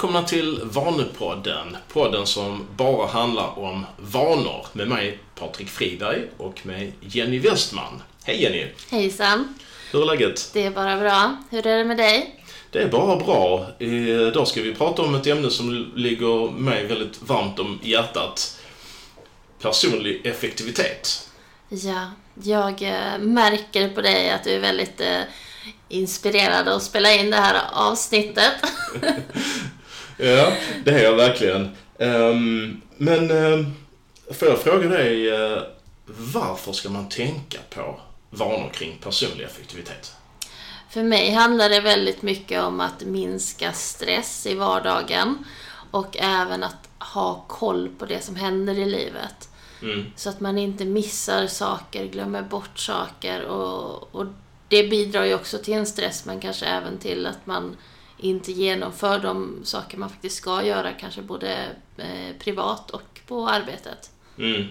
Välkomna till Vanepodden. Podden som bara handlar om vanor. Med mig Patrik Friberg och med Jenny Westman. Hej Jenny! Hejsan! Hur är läget? Det är bara bra. Hur är det med dig? Det är bara bra. Idag ska vi prata om ett ämne som ligger mig väldigt varmt om hjärtat. Personlig effektivitet. Ja, jag eh, märker på dig att du är väldigt eh, inspirerad att spela in det här avsnittet. ja, det är jag verkligen. Um, men um, får jag fråga dig, uh, varför ska man tänka på vanor kring personlig effektivitet? För mig handlar det väldigt mycket om att minska stress i vardagen och även att ha koll på det som händer i livet. Mm. Så att man inte missar saker, glömmer bort saker och, och det bidrar ju också till en stress men kanske även till att man inte genomför de saker man faktiskt ska göra, kanske både eh, privat och på arbetet. Mm.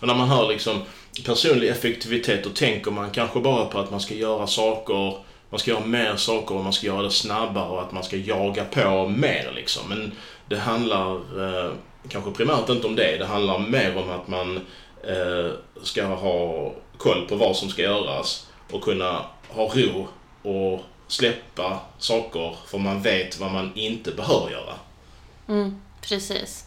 Och när man hör liksom personlig effektivitet då tänker man kanske bara på att man ska göra saker, man ska göra mer saker och man ska göra det snabbare och att man ska jaga på mer liksom. Men det handlar eh, kanske primärt inte om det. Det handlar mer om att man eh, ska ha koll på vad som ska göras och kunna ha ro och släppa saker för man vet vad man inte behöver göra. Mm, precis.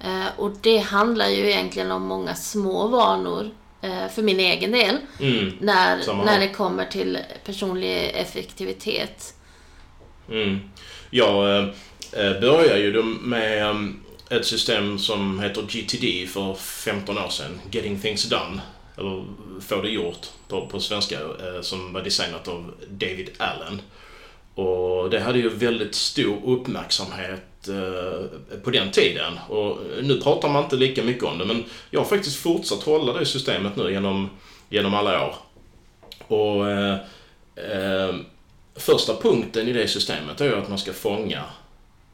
Eh, och det handlar ju egentligen om många små vanor eh, för min egen del. Mm, när, när det kommer till personlig effektivitet. Mm. Jag eh, började ju med um, ett system som heter GTD för 15 år sedan, Getting Things Done eller Få det gjort på, på svenska, eh, som var designat av David Allen. Och det hade ju väldigt stor uppmärksamhet eh, på den tiden. Och nu pratar man inte lika mycket om det, men jag har faktiskt fortsatt hålla det systemet nu genom, genom alla år. Och eh, eh, första punkten i det systemet är ju att man ska fånga,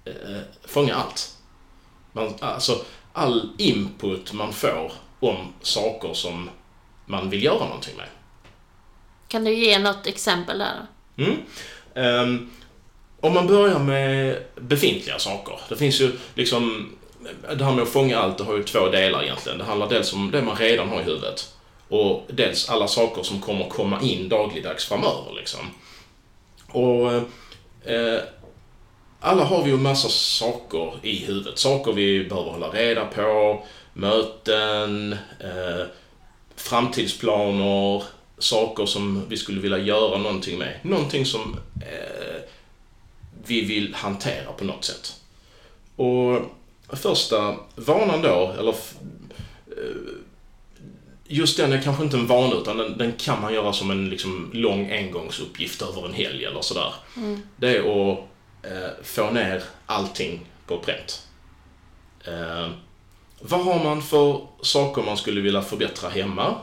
eh, fånga allt. Man, alltså, all input man får om saker som man vill göra någonting med. Kan du ge något exempel där? Mm. Um, om man börjar med befintliga saker. Det finns ju liksom, det här med att fånga allt, det har ju två delar egentligen. Det handlar dels om det man redan har i huvudet och dels alla saker som kommer komma in dagligdags framöver liksom. Och eh, alla har vi ju massa saker i huvudet. Saker vi behöver hålla reda på, möten, eh, framtidsplaner, saker som vi skulle vilja göra någonting med. Någonting som eh, vi vill hantera på något sätt. Och första vanan då, eller eh, just den är kanske inte en vana utan den, den, kan man göra som en liksom, lång engångsuppgift över en helg eller sådär. Mm. Det är att eh, få ner allting på pränt. Eh, vad har man för saker man skulle vilja förbättra hemma?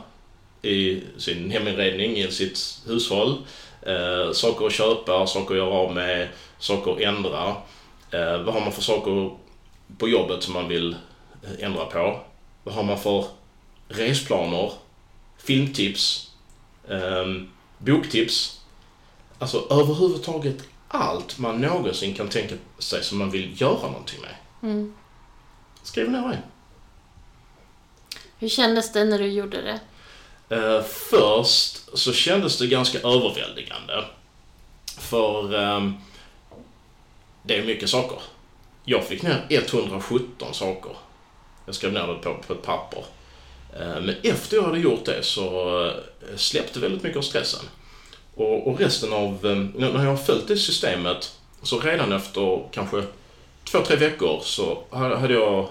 I sin heminredning, i sitt hushåll. Eh, saker att köpa, saker att göra av med, saker att ändra. Eh, vad har man för saker på jobbet som man vill ändra på? Vad har man för resplaner? Filmtips? Eh, boktips? Alltså överhuvudtaget allt man någonsin kan tänka sig som man vill göra någonting med. Mm. Skriv ner det. Hur kändes det när du gjorde det? Uh, först så kändes det ganska överväldigande. För uh, det är mycket saker. Jag fick ner 117 saker. Jag skrev ner det på, på ett papper. Uh, men efter jag hade gjort det så uh, släppte väldigt mycket av stressen. Och, och resten av, ehm, när jag har följt det systemet, så redan efter kanske två, tre veckor så hade jag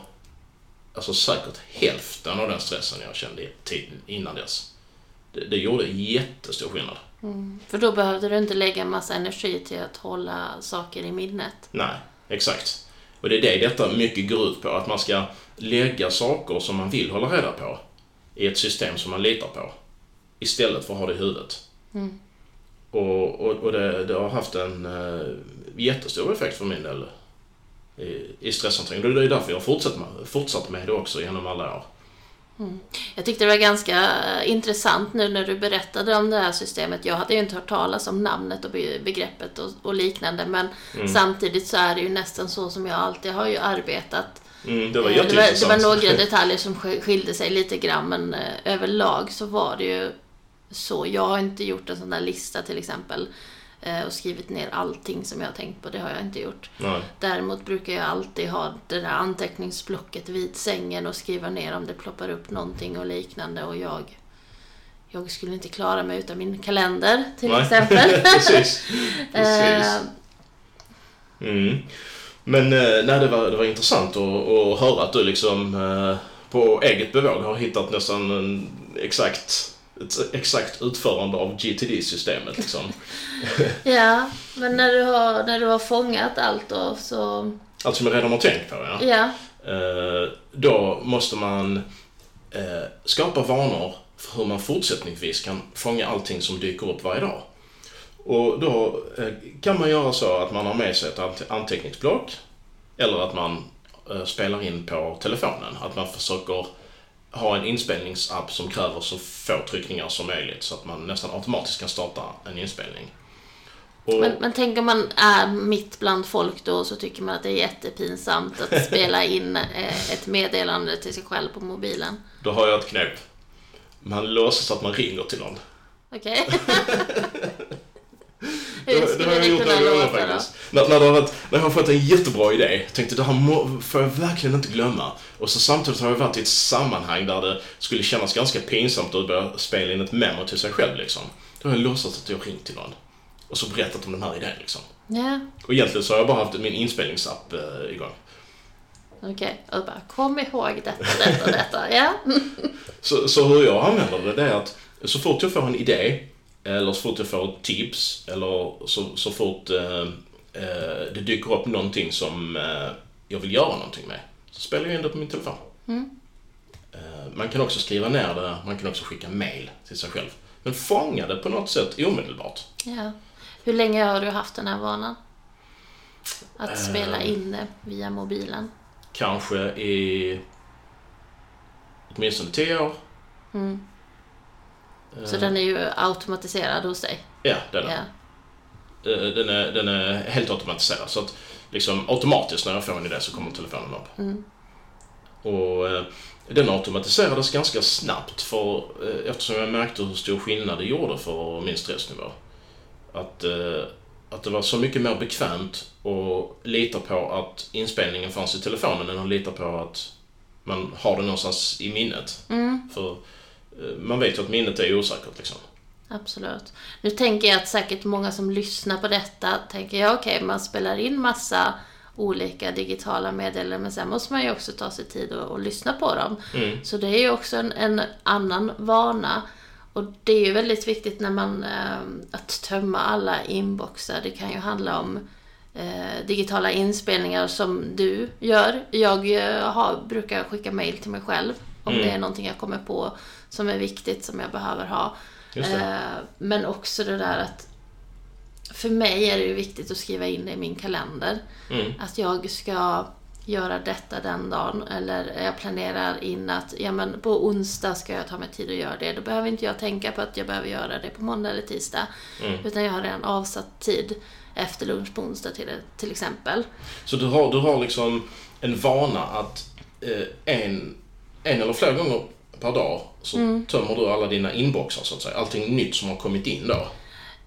alltså säkert hälften av den stressen jag kände innan dess. Det, det gjorde jättestor skillnad. Mm. För då behövde du inte lägga massa energi till att hålla saker i minnet. Nej, exakt. Och det är det detta mycket går ut på, att man ska lägga saker som man vill hålla reda på i ett system som man litar på. Istället för att ha det i huvudet. Mm. Och, och, och det, det, har haft en uh, jättestor effekt för min del i, stresshantering. Det är därför jag har fortsatt med, fortsatt med det också genom alla år. Mm. Jag tyckte det var ganska intressant nu när du berättade om det här systemet. Jag hade ju inte hört talas om namnet och begreppet och, och liknande men mm. samtidigt så är det ju nästan så som jag alltid har ju arbetat. Mm, det, var eh, det, var, det var några detaljer som skilde sig lite grann men eh, överlag så var det ju så. Jag har inte gjort en sån där lista till exempel och skrivit ner allting som jag har tänkt på. Det har jag inte gjort. Nej. Däremot brukar jag alltid ha det där anteckningsblocket vid sängen och skriva ner om det ploppar upp någonting och liknande. Och jag, jag skulle inte klara mig utan min kalender till Nej. exempel. Precis. Precis. Eh, mm. Men eh, nej, det, var, det var intressant att, att höra att du liksom på eget bevåg har hittat nästan exakt ett exakt utförande av GTD-systemet liksom. ja, men när du, har, när du har fångat allt då så... Allt som jag redan har tänkt på ja. ja. Eh, då måste man eh, skapa vanor för hur man fortsättningsvis kan fånga allting som dyker upp varje dag. Och då eh, kan man göra så att man har med sig ett anteckningsblock eller att man spelar in på telefonen. Att man försöker ha en inspelningsapp som kräver så få tryckningar som möjligt så att man nästan automatiskt kan starta en inspelning. Och, men, men tänk om man är mitt bland folk då så tycker man att det är jättepinsamt att spela in eh, ett meddelande till sig själv på mobilen. Då har jag ett knep. Man låtsas att man ringer till någon. Okej. Okay. det, det har jag gjort några gånger faktiskt. När, när, när, jag har fått en jättebra idé, tänkte det här må, får jag verkligen inte glömma. Och så samtidigt har jag varit i ett sammanhang där det skulle kännas ganska pinsamt att börja spela in ett memo till sig själv liksom. Då har jag låtsats att jag ringt till någon. Och så berättat om den här idén liksom. Ja. Och egentligen så har jag bara haft min inspelningsapp eh, igång. Okej, okay. och bara kom ihåg detta, detta, detta, ja. så, så hur jag använder det, det är att så fort jag får en idé eller så fort jag får ett tips eller så, så fort eh, eh, det dyker upp någonting som eh, jag vill göra någonting med. Så spelar jag in det på min telefon. Mm. Eh, man kan också skriva ner det, man kan också skicka mail till sig själv. Men fånga det på något sätt omedelbart. Ja. Hur länge har du haft den här vanan? Att spela eh. in det via mobilen? Kanske i åtminstone tio år. Mm. Så den är ju automatiserad hos dig? Ja, det är den. Ja. Eh, den, är, den är helt automatiserad. Så att liksom automatiskt när jag får en idé så kommer telefonen upp. Mm. Och eh, den automatiserades ganska snabbt för, eh, eftersom jag märkte hur stor skillnad det gjorde för min stressnivå. Att, att det var så mycket mer bekvämt att lita på att inspelningen fanns i telefonen än att lita på att man har det någonstans i minnet. Mm. För Eh, man vet ju att minnet är osäkert liksom. Absolut. Nu tänker jag att säkert många som lyssnar på detta tänker, ja okej, okay, man spelar in massa olika digitala meddelanden men sen måste man ju också ta sig tid och, och lyssna på dem. Mm. Så det är ju också en, en, annan vana. Och det är ju väldigt viktigt när man, eh, att tömma alla inboxar. Det kan ju handla om eh, digitala inspelningar som du gör. Jag eh, har, brukar skicka mail till mig själv om mm. det är någonting jag kommer på som är viktigt, som jag behöver ha. Eh, men också det där att för mig är det ju viktigt att skriva in det i min kalender. Mm. Att jag ska göra detta den dagen. Eller jag planerar in att ja, men på onsdag ska jag ta mig tid att göra det. Då behöver inte jag tänka på att jag behöver göra det på måndag eller tisdag. Mm. Utan jag har redan avsatt tid efter lunch på onsdag till, till exempel. Så du har, du har liksom en vana att eh, en, en eller flera gånger per dag så mm. tömmer du alla dina inboxar så att säga. Allting nytt som har kommit in då.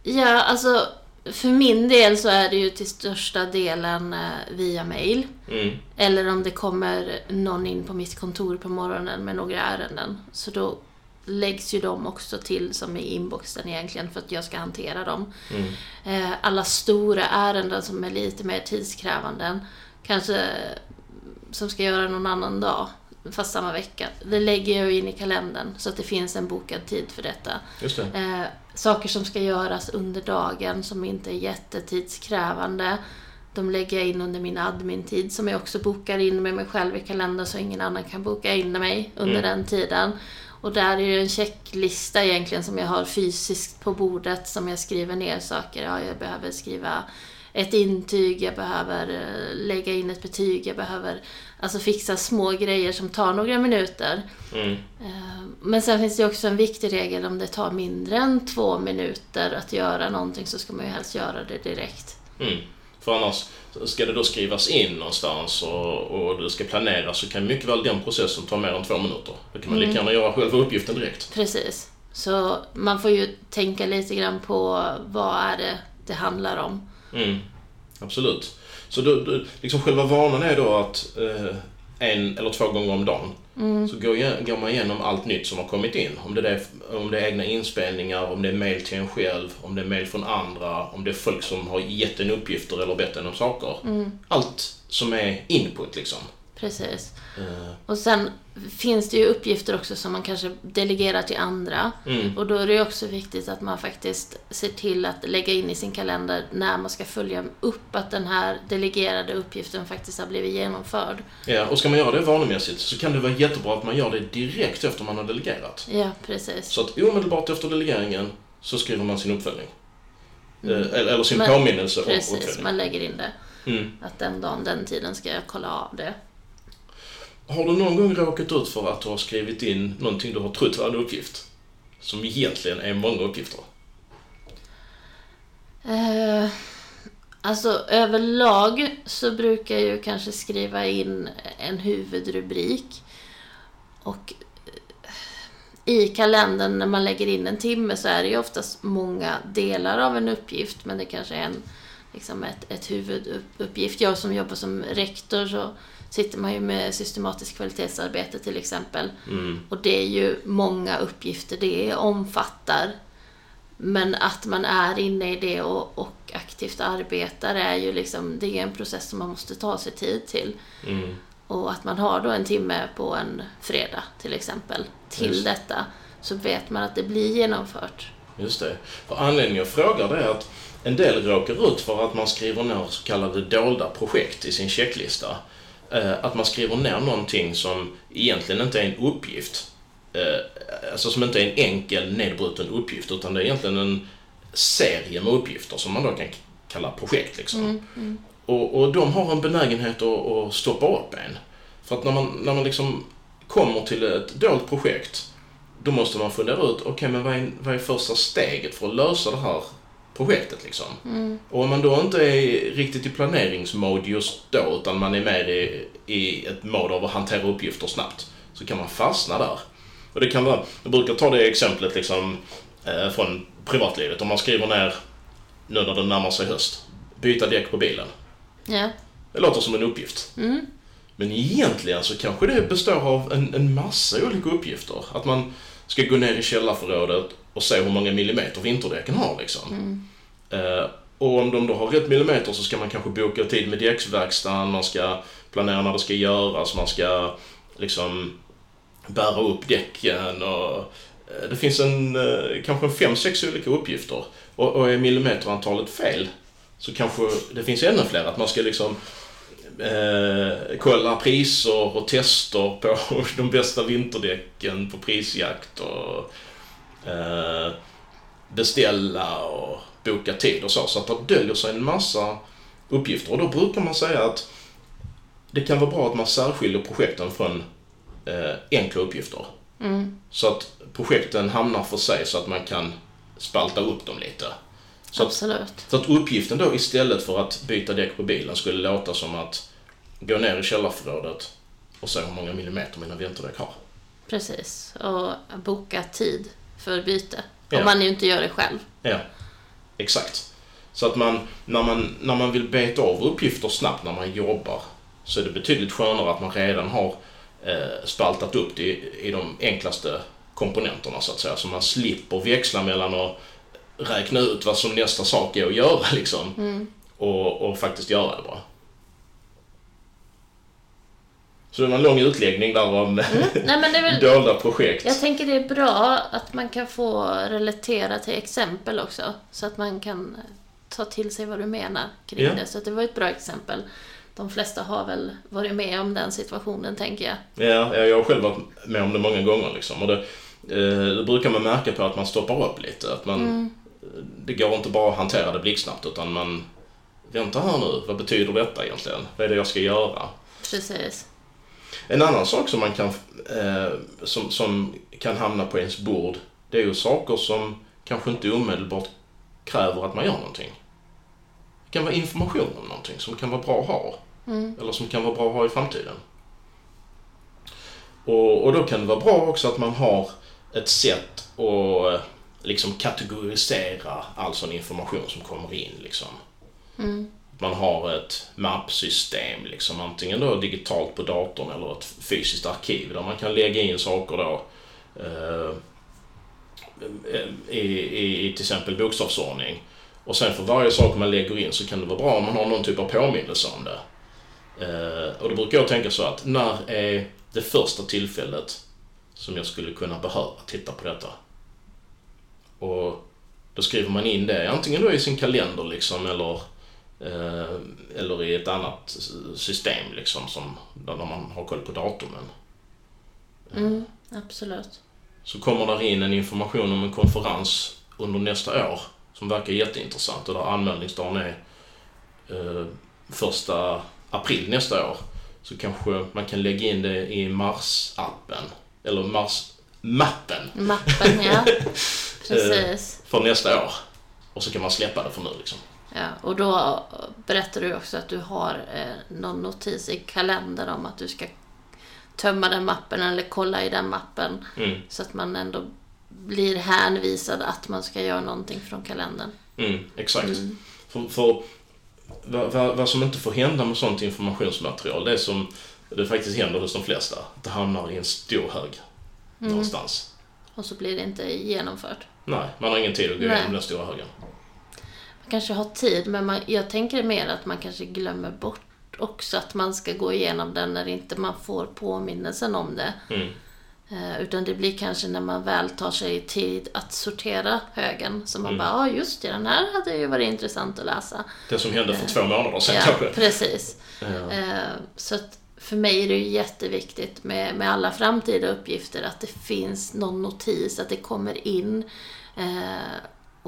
Ja, alltså för min del så är det ju till största delen eh, via mail. Mm. Eller om det kommer någon in på mitt kontor på morgonen med några ärenden. Så då läggs ju de också till som i inboxen egentligen för att jag ska hantera dem. Mm. Eh, alla stora ärenden som är lite mer tidskrävande, kanske som ska göra någon annan dag, fast samma vecka. Det lägger jag in i kalendern så att det finns en bokad tid för detta. Det. Eh, saker som ska göras under dagen som inte är jättetidskrävande. De lägger jag in under min admin-tid som jag också bokar in med mig själv i kalendern så ingen annan kan boka in mig under mm. den tiden. Och där är det en checklista egentligen som jag har fysiskt på bordet som jag skriver ner saker. Ja, jag behöver skriva ett intyg, jag behöver eh, lägga in ett betyg, jag behöver alltså fixa små grejer som tar några minuter. Mm. Eh, men sen finns det också en viktig regel om det tar mindre än två minuter att göra någonting så ska man ju helst göra det direkt. Mm. För annars, ska det då skrivas in någonstans och, och det ska planeras så kan mycket väl den processen ta mer än två minuter. Då kan man mm. lika gärna göra själva uppgiften direkt. Precis. Så man får ju tänka lite grann på vad är det det handlar om. Mm. Absolut. Så då, då, liksom själva vanan är då att eh, en eller två gånger om dagen mm. så går, går, man igenom allt nytt som har kommit in. Om det, är, om det är egna inspelningar, om det är mail till en själv, om det är mail från andra, om det är folk som har gett en uppgifter eller bett en om saker. Mm. Allt som är input liksom. Precis. Uh. Och sen finns det ju uppgifter också som man kanske delegerar till andra. Mm. Och då är det också viktigt att man faktiskt ser till att lägga in i sin kalender när man ska följa upp att den här delegerade uppgiften faktiskt har blivit genomförd. Ja, och ska man göra det vanemässigt så kan det vara jättebra att man gör det direkt efter man har delegerat. Ja, precis. Så att omedelbart efter delegeringen så skriver man sin uppföljning. Mm. Eh, eller sin Men, påminnelse om uppföljning. Precis, man lägger in det. Mm. Att den dagen, den tiden ska jag kolla av det. Har du någon gång råkat ut för att du har skrivit in någonting du har trott var en uppgift? Som egentligen är många uppgifter? Uh, alltså överlag så brukar jag ju kanske skriva in en huvudrubrik. Och eh, i kalendern när man lägger in en timme så är det ju oftast många delar av en uppgift men det kanske är en, liksom ett, ett huvuduppgift. Jag som jobbar som rektor så sitter man ju med systematiskt kvalitetsarbete till exempel. Mm. Och det är ju många uppgifter det omfattar. Men att man är inne i det och, och aktivt arbetar är ju liksom, det är en process som man måste ta sig tid till. Mm. Och att man har då en timme på en fredag till exempel till Just. detta så vet man att det blir genomfört. Just det. För anledningen jag frågar det är att en del råkar ut för att man skriver ner så kallade dolda projekt i sin checklista. Eh, att man skriver ner någonting som egentligen inte är en uppgift. Eh, alltså som inte är en enkel nedbruten uppgift utan det är egentligen en serie med uppgifter som man då kan kalla projekt. Liksom. Mm, mm. Och, och de har en benägenhet att, att stoppa upp en. För att när man, när man liksom kommer till ett dolt projekt då måste man fundera ut, okej okay, men vad är, vad är första steget för att lösa det här projektet liksom. Mm. Och om man då inte är riktigt i planeringsmode just då, utan man är mer i, i ett mode av att hantera uppgifter snabbt, så kan man fastna där. Och det kan vara, jag brukar ta det exemplet liksom eh, från privatlivet. Om man skriver ner, nu när det närmar sig höst, byta däck på bilen. Ja. Det låter som en uppgift. Mm. Men egentligen så kanske det består av en, en massa olika uppgifter. Att man ska gå ner i källarförrådet och se hur många millimeter vinterdäcken har liksom. Mm. Uh, och om de då har rätt millimeter så ska man kanske boka tid med däcksverkstaden, man ska planera när det ska göras, man ska liksom bära upp däcken och uh, det finns en, uh, kanske fem, sex olika uppgifter. Och, och är millimeterantalet fel så kanske det finns ännu fler. Att man ska liksom eh, kolla priser och tester på de bästa vinterdäcken på prisjakt och eh, beställa och boka tid och så. Så att det döljer sig en massa uppgifter. Och då brukar man säga att det kan vara bra att man särskiljer projekten från eh, enkla uppgifter. Mm. Så att projekten hamnar för sig så att man kan spalta upp dem lite. Så Absolut. Att, så att uppgiften då istället för att byta däck på bilen skulle låta som att gå ner i källarförrådet och se hur många millimeter mina vinterdäck har. Precis, och boka tid för byte. Ja. Om man inte gör det själv. Ja, exakt. Så att man när, man, när man vill beta av uppgifter snabbt när man jobbar så är det betydligt skönare att man redan har eh, spaltat upp det i, i de enklaste komponenterna så att säga. Så man slipper växla mellan att räkna ut vad som nästa sak är att göra liksom. Mm. Och, och faktiskt göra det bara. Så det var en lång utläggning där om mm. Nej, väl, dolda projekt. Jag tänker det är bra att man kan få relatera till exempel också. Så att man kan ta till sig vad du menar kring ja. det. Så det var ett bra exempel. De flesta har väl varit med om den situationen, tänker jag. Ja, jag har själv varit med om det många gånger. Liksom. Och det, eh, det brukar man märka på att man stoppar upp lite. Att man, mm. Det går inte bara att hantera det blixtsnabbt utan man vänta här nu, vad betyder detta egentligen? Vad är det jag ska göra? Precis. En annan sak som man kan, eh, som, som kan hamna på ens bord, det är ju saker som kanske inte omedelbart kräver att man gör någonting. Det kan vara information om någonting som kan vara bra att ha. Mm. Eller som kan vara bra att ha i framtiden. Och, och då kan det vara bra också att man har ett sätt att eh, liksom kategorisera all sån information som kommer in. Liksom. Mm. Man har ett mappsystem, liksom, antingen då digitalt på datorn eller ett fysiskt arkiv där man kan lägga in saker då eh, i, i, i till exempel bokstavsordning. Och sen för varje sak man lägger in så kan det vara bra om man har någon typ av påminnelse om det. Eh, och då brukar jag tänka så att när är det första tillfället som jag skulle kunna behöva titta på detta? Och då skriver man in det antingen då i sin kalender liksom eller, eller i ett annat system liksom som, där man har koll på datumen. Mm, absolut. Så kommer där in en information om en konferens under nästa år som verkar jätteintressant och där anmälningsdagen är eh, första april nästa år. Så kanske man kan lägga in det i Mars-appen. Eller Mars-mappen. Mappen, ja. Precis. för nästa år. Och så kan man släppa det för nu liksom. Ja, och då berättar du också att du har eh, någon notis i kalendern om att du ska tömma den mappen eller kolla i den mappen. Mm. Så att man ändå blir hänvisad att man ska göra någonting från kalendern. Mm, exakt. Mm. För, för vad, vad, vad som inte får hända med sånt informationsmaterial, det är som det faktiskt händer hos de flesta. Det hamnar i en stor hög Mm. någonstans. Och så blir det inte genomfört. Nej, man har ingen tid att gå igenom den stora högen. Kanske har tid, men man, jag tänker mer att man kanske glömmer bort också att man ska gå igenom den när inte man får påminnelsen om det. Mm. Eh, utan det blir kanske när man väl tar sig tid att sortera högen. Så man Mm. bara, ja just det, den här hade ju varit intressant att läsa. Det som hände för två månader sedan Ja, kanske. precis. Ja. Eh, Så att för mig är det ju jätteviktigt med, med alla framtida uppgifter att det finns någon notis, att det kommer in.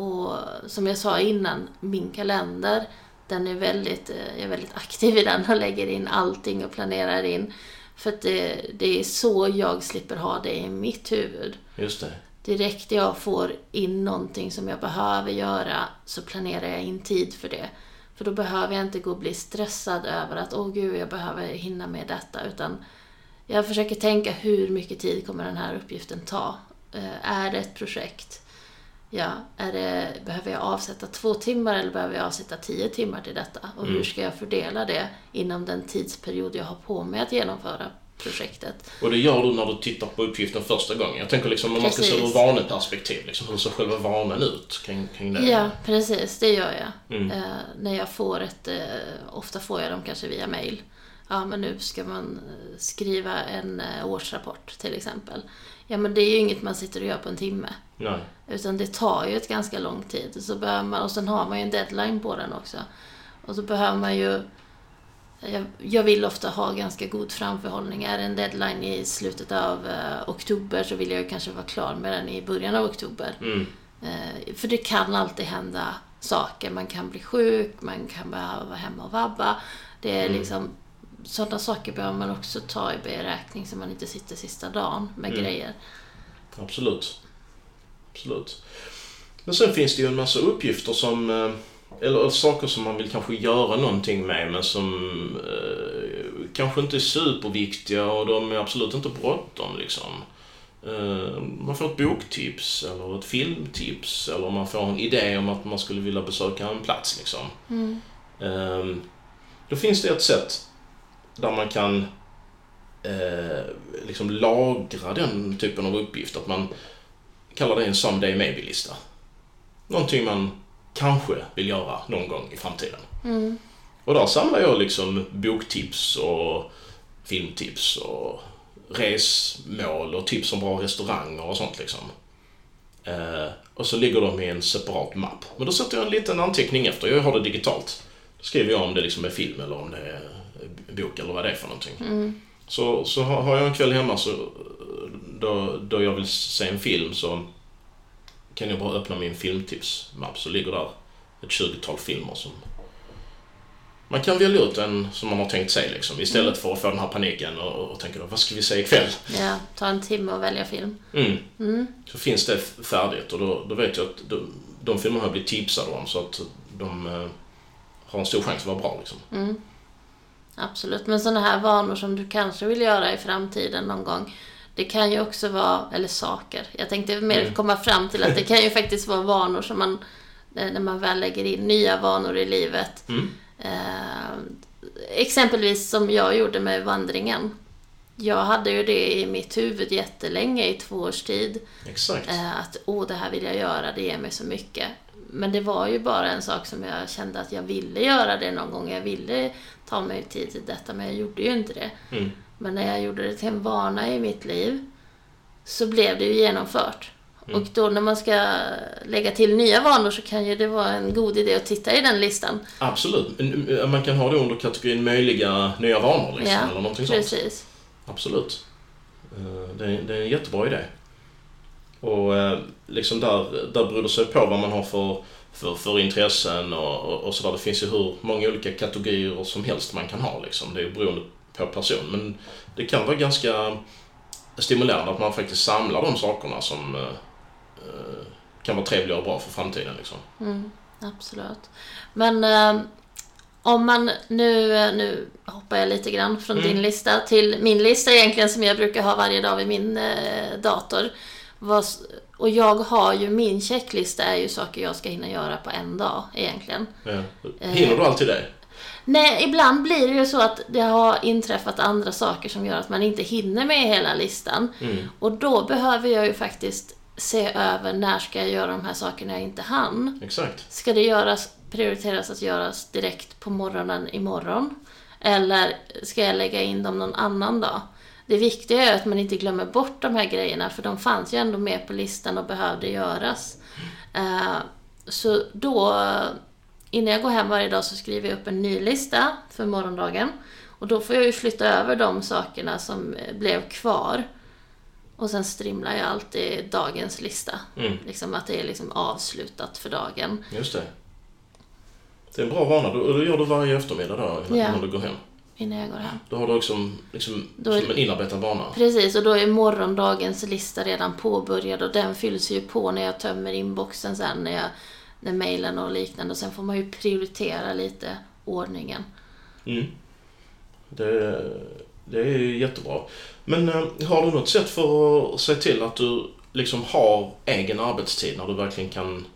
Och som jag sa innan, min kalender, den är väldigt, eh, jag är väldigt aktiv i den och lägger in allting och planerar in. För att det, det är så jag slipper ha det i mitt huvud. Just det. Direkt jag får in någonting som jag behöver göra så planerar jag in tid för det. För då behöver jag inte gå och bli stressad över att åh gud, jag behöver hinna med detta. Utan jag försöker tänka hur mycket tid kommer den här uppgiften ta? Eh, är det ett projekt? Ja, är det, behöver jag avsätta två timmar eller behöver jag avsätta tio timmar till detta? Och hur Mm. ska jag fördela det inom den tidsperiod jag har på mig att genomföra projektet? Och det gör du när du tittar på uppgiften första gången. Jag tänker liksom om man ska se Precis. ur vaneperspektiv. Liksom, hur ser själva vanen ut kring, kring det? Ja, precis. Det gör jag. Mm. Eh, när jag får ett, eh, ofta får jag dem kanske via mail. Ja, men nu ska man eh, skriva en eh, årsrapport till exempel. Ja, men det är ju inget man sitter och gör på en timme. Nej. Utan det tar ju ett ganska lång tid. Så behöver man, och sen har man ju en deadline på den också. Och så behöver man ju... Jag, jag vill ofta ha ganska god framförhållning. Är det en deadline i slutet av eh, oktober så vill jag ju kanske vara klar med den i början av oktober. Mm. Eh, för det kan alltid hända saker. Man kan bli sjuk, man kan behöva vara hemma och vabba. Det är Mm. liksom, sådana saker behöver man också ta i beräkning så man inte sitter sista dagen med Mm. grejer. Absolut. Absolut. Men sen finns det ju en massa uppgifter som, eh, eller saker som man vill kanske göra någonting med men som eh, kanske inte är superviktiga och de är absolut inte bråttom liksom. Eh, man får ett boktips eller ett filmtips eller man får en idé om att man skulle vilja besöka en plats liksom. Mm. Eh, då finns det ett sätt där man kan eh, liksom lagra den typen av uppgift. Att man kallar det en someday maybe-lista. Någonting man kanske vill göra någon gång i framtiden. Mm. Och där samlar jag liksom boktips och filmtips och resmål och tips om bra restauranger och sånt liksom. Eh, och så ligger de i en separat mapp. Men då sätter jag en liten anteckning efter. Jag har det digitalt. Då skriver jag om det liksom är film eller om det är bok eller vad det är för någonting. Mm. Så, så har jag en kväll hemma så då, då jag vill se en film så kan jag bara öppna min filmtipsmapp så ligger där ett 20-tal filmer som Man kan välja ut en som man har tänkt sig liksom, istället mm. för att få den här paniken och, och tänka då, vad ska vi se ikväll? Ja, ta en timme och välja film. Mm. Mm. Så finns det färdigt och då, då vet jag att de, de filmerna har blivit tipsade om så att de eh, har en stor chans att vara bra. Liksom. Mm. Absolut, men sådana här vanor som du kanske vill göra i framtiden någon gång. Det kan ju också vara, eller saker. Jag tänkte mer mm. komma fram till att det kan ju faktiskt vara vanor som man, när man väl lägger in nya vanor i livet. Mm. Eh, exempelvis som jag gjorde med vandringen. Jag hade ju det i mitt huvud jättelänge, i två års tid. Exakt. Eh, att, åh, det här vill jag göra, det ger mig så mycket. Men det var ju bara en sak som jag kände att jag ville göra det någon gång. Jag ville ta mig tid till detta, men jag gjorde ju inte det. Mm. Men när jag gjorde det till en vana i mitt liv så blev det ju genomfört. Mm. Och då när man ska lägga till nya vanor så kan ju det vara en god idé att titta i den listan. Absolut. Man kan ha det under kategorin möjliga nya vanor liksom, ja, eller någonting precis. sånt. Absolut. Eh, det är, det är en jättebra idé. Och eh, liksom där, där beror det sig på vad man har för, för, för intressen och, och, och sådär. Det finns ju hur många olika kategorier som helst man kan ha liksom. Det är beroende på person. Men det kan vara ganska stimulerande att man faktiskt samlar de sakerna som eh, eh, kan vara trevliga och bra för framtiden. Liksom. Mm, absolut. Men eh, om man nu, nu hoppar jag lite grann från mm. din lista till min lista egentligen som jag brukar ha varje dag vid min eh, dator. Och jag har ju, min checklista är ju saker jag ska hinna göra på en dag egentligen. Ja. Hinner du alltid det? Nej, ibland blir det ju så att det har inträffat andra saker som gör att man inte hinner med hela listan. Mm. Och då behöver jag ju faktiskt se över när ska jag göra de här sakerna jag inte hann. Exakt. Ska det göras, prioriteras att göras direkt på morgonen imorgon? Eller ska jag lägga in dem någon annan dag? Det viktiga är att man inte glömmer bort de här grejerna för de fanns ju ändå med på listan och behövde göras. Uh, så då innan jag går hem varje dag så skriver jag upp en ny lista för morgondagen. Och då får jag ju flytta över de sakerna som eh, blev kvar. Och sen strimlar jag alltid dagens lista. Mm. Liksom att det är liksom avslutat för dagen. Just det. Det är en bra vana. Och det gör du varje eftermiddag då, innan ja. du går hem? Innan jag går hem. Då har du liksom, liksom då är, som en inarbetad vana? Precis, och då är morgondagens lista redan påbörjad och den fylls ju på när jag tömmer inboxen sen när jag när mejlen och liknande. Och sen får man ju prioritera lite ordningen. Mm. Det, det är ju jättebra. Men äh, har du något sätt för att se till att du liksom har egen arbetstid när du verkligen kan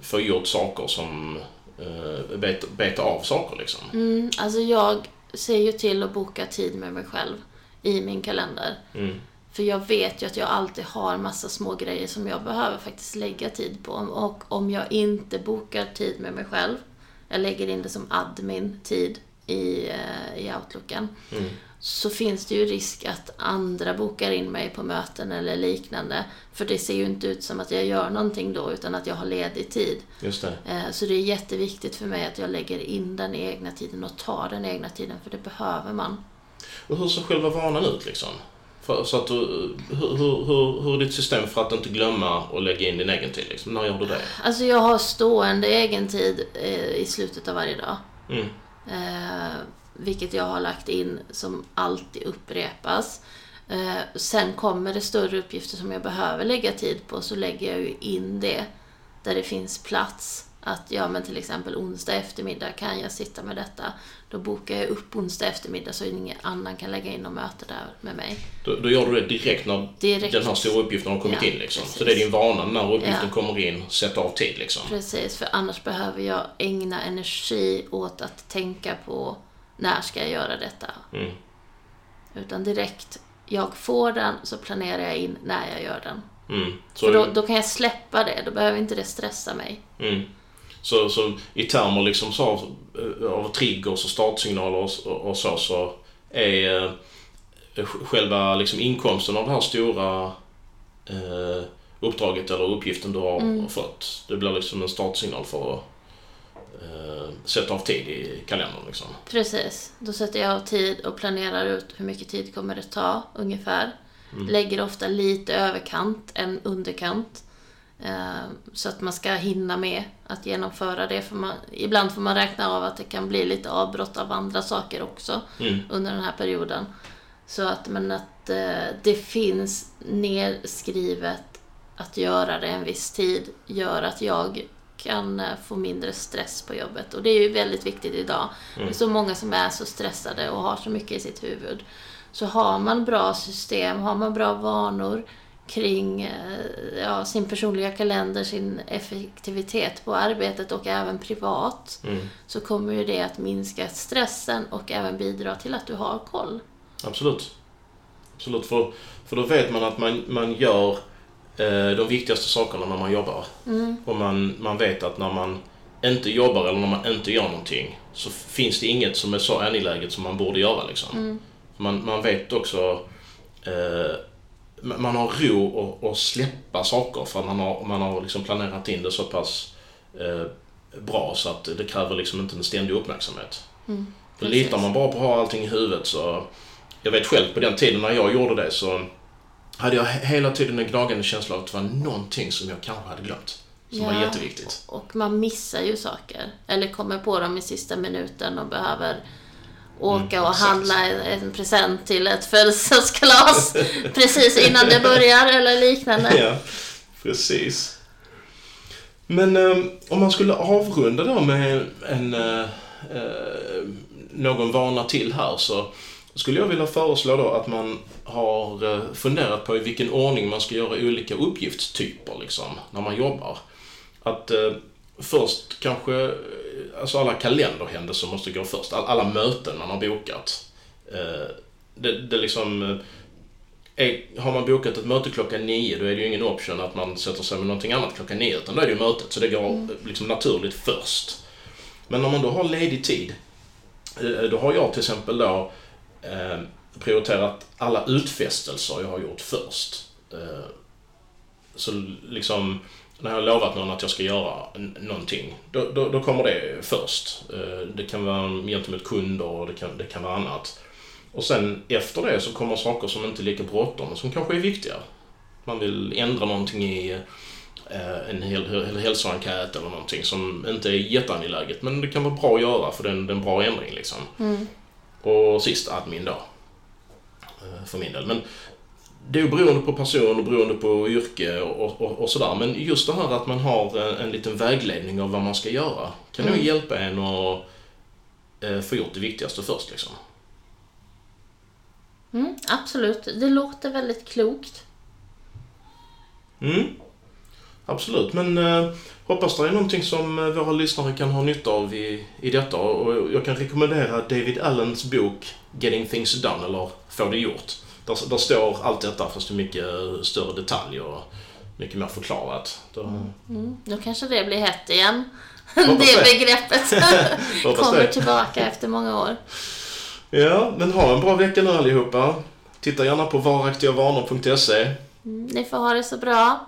få gjort saker som äh, beta, beta av saker liksom? Mm, alltså jag ser ju till att boka tid med mig själv i min kalender. Mm. För jag vet ju att jag alltid har massa små grejer som jag behöver faktiskt lägga tid på. Och om jag inte bokar tid med mig själv, jag lägger in det som admin-tid i, eh, i outlooken, mm. Så finns det ju risk att andra bokar in mig på möten eller liknande. För det ser ju inte ut som att jag gör någonting då, utan att jag har ledig tid. Just det. Eh, så det är jätteviktigt för mig att jag lägger in den egna tiden och tar den egna tiden, för det behöver man. Och hur ser själva vanan ut liksom? För, så att du, hur, hur, hur är ditt system för att inte glömma och lägga in din egen tid? Liksom? När gör du det? Alltså jag har stående egen tid eh, i slutet av varje dag. Mm. Eh, vilket jag har lagt in som alltid upprepas. Eh, sen kommer det större uppgifter som jag behöver lägga tid på så lägger jag ju in det där det finns plats. Att ja, men till exempel onsdag eftermiddag kan jag sitta med detta. Då bokar jag upp onsdag eftermiddag så ingen annan kan lägga in något möte där med mig. Då, då gör du det direkt när direkt. den här stora uppgiften har kommit ja, in liksom. Så det är din vana när uppgiften ja. kommer in, sätta av tid liksom. Precis, för annars behöver jag ägna energi åt att tänka på när ska jag göra detta. Mm. Utan direkt jag får den så planerar jag in när jag gör den. Mm. Så för då, då, kan jag släppa det, då behöver inte det stressa mig. Mm. Så, så i termer liksom så av, eh, av triggers och startsignaler och, och så, så är eh, själva liksom inkomsten av det här stora eh, uppdraget eller uppgiften du har mm. fått. Det blir liksom en startsignal för att sätta av tid i kalendern. Liksom. Precis. Då sätter jag av tid och planerar ut hur mycket tid kommer det ta ungefär. Mm. Lägger ofta lite överkant än underkant. Eh, så att man ska hinna med att genomföra det. För man, ibland får man räkna av att det kan bli lite avbrott av andra saker också mm. under den här perioden. Så att, men att eh, det finns nedskrivet att göra det en viss tid gör att jag kan eh, få mindre stress på jobbet. Och det är ju väldigt viktigt idag. Mm. Det är så många som är så stressade och har så mycket i sitt huvud. Så har man bra system, har man bra vanor kring eh, ja, sin personliga kalender, sin effektivitet på arbetet och även privat, mm. så kommer ju det att minska stressen och även bidra till att du har koll. Absolut. Absolut, för, för då vet man att man, man gör de viktigaste sakerna när man jobbar. Mm. Och man, man vet att när man inte jobbar eller när man inte gör någonting så finns det inget som är så angeläget som man borde göra. Liksom. Mm. Man, man vet också eh, man har ro att släppa saker för man har, man har liksom planerat in det så pass eh, bra så att det kräver liksom inte en ständig uppmärksamhet. Mm, litar man bara på att ha allting i huvudet så... Jag vet själv på den tiden när jag gjorde det så hade jag hela tiden en gnagande känsla av att det var någonting som jag kanske hade glömt. Som ja, var jätteviktigt. Och man missar ju saker. Eller kommer på dem i sista minuten och behöver åka mm, och handla en present till ett födelsedagskalas precis innan det börjar eller liknande. Ja, precis. Men um, om man skulle avrunda då med en, uh, uh, någon vana till här så skulle jag vilja föreslå då att man har uh, funderat på i vilken ordning man ska göra olika uppgiftstyper liksom, när man jobbar. Att först kanske alltså alla kalenderhändelser måste gå först. Alla möten man har bokat. Eh, det, det liksom... Eh, är, har man bokat ett möte klockan nio då är det ju ingen option att man sätter sig med någonting annat klockan nio utan då är det ju mötet så det går mm. liksom naturligt först. Men om man då har ledig tid eh, då har jag till exempel då eh, prioriterat alla utfästelser jag har gjort först. Eh, så liksom när jag har lovat någon att jag ska göra någonting, då, då, då kommer det först. Eh, det kan vara gentemot kunder och det kan, det kan vara annat. Och sen efter det så kommer saker som inte är lika bråttom som kanske är viktiga. Man vill ändra någonting i eh, en hel, hälsoenkät eller någonting som inte är jätteangeläget men det kan vara bra att göra för det är en, det är en bra ändring liksom. Mm. Och sist admin då. Eh, för min del. Men det är beroende på person och beroende på yrke och, och, och, sådär. Men just det här att man har en, en liten vägledning av vad man ska göra kan mm. nog hjälpa en att eh, få gjort det viktigaste först. Liksom. Mm, absolut, det låter väldigt klokt. Mm, absolut, men eh, hoppas det är någonting som eh, våra lyssnare kan ha nytta av i, i detta. Och jag kan rekommendera David Allens bok Getting Things Done, eller Få det gjort där, där står allt detta fast i mycket större detalj och mycket mer förklarat. Då, mm. Då kanske det blir hett igen. det, det begreppet kommer det. tillbaka efter många år. Ja, men ha en bra vecka nu allihopa. Titta gärna på varaktigavanor.se. Mm, ni får ha det så bra.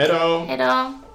Hej då! Hej då!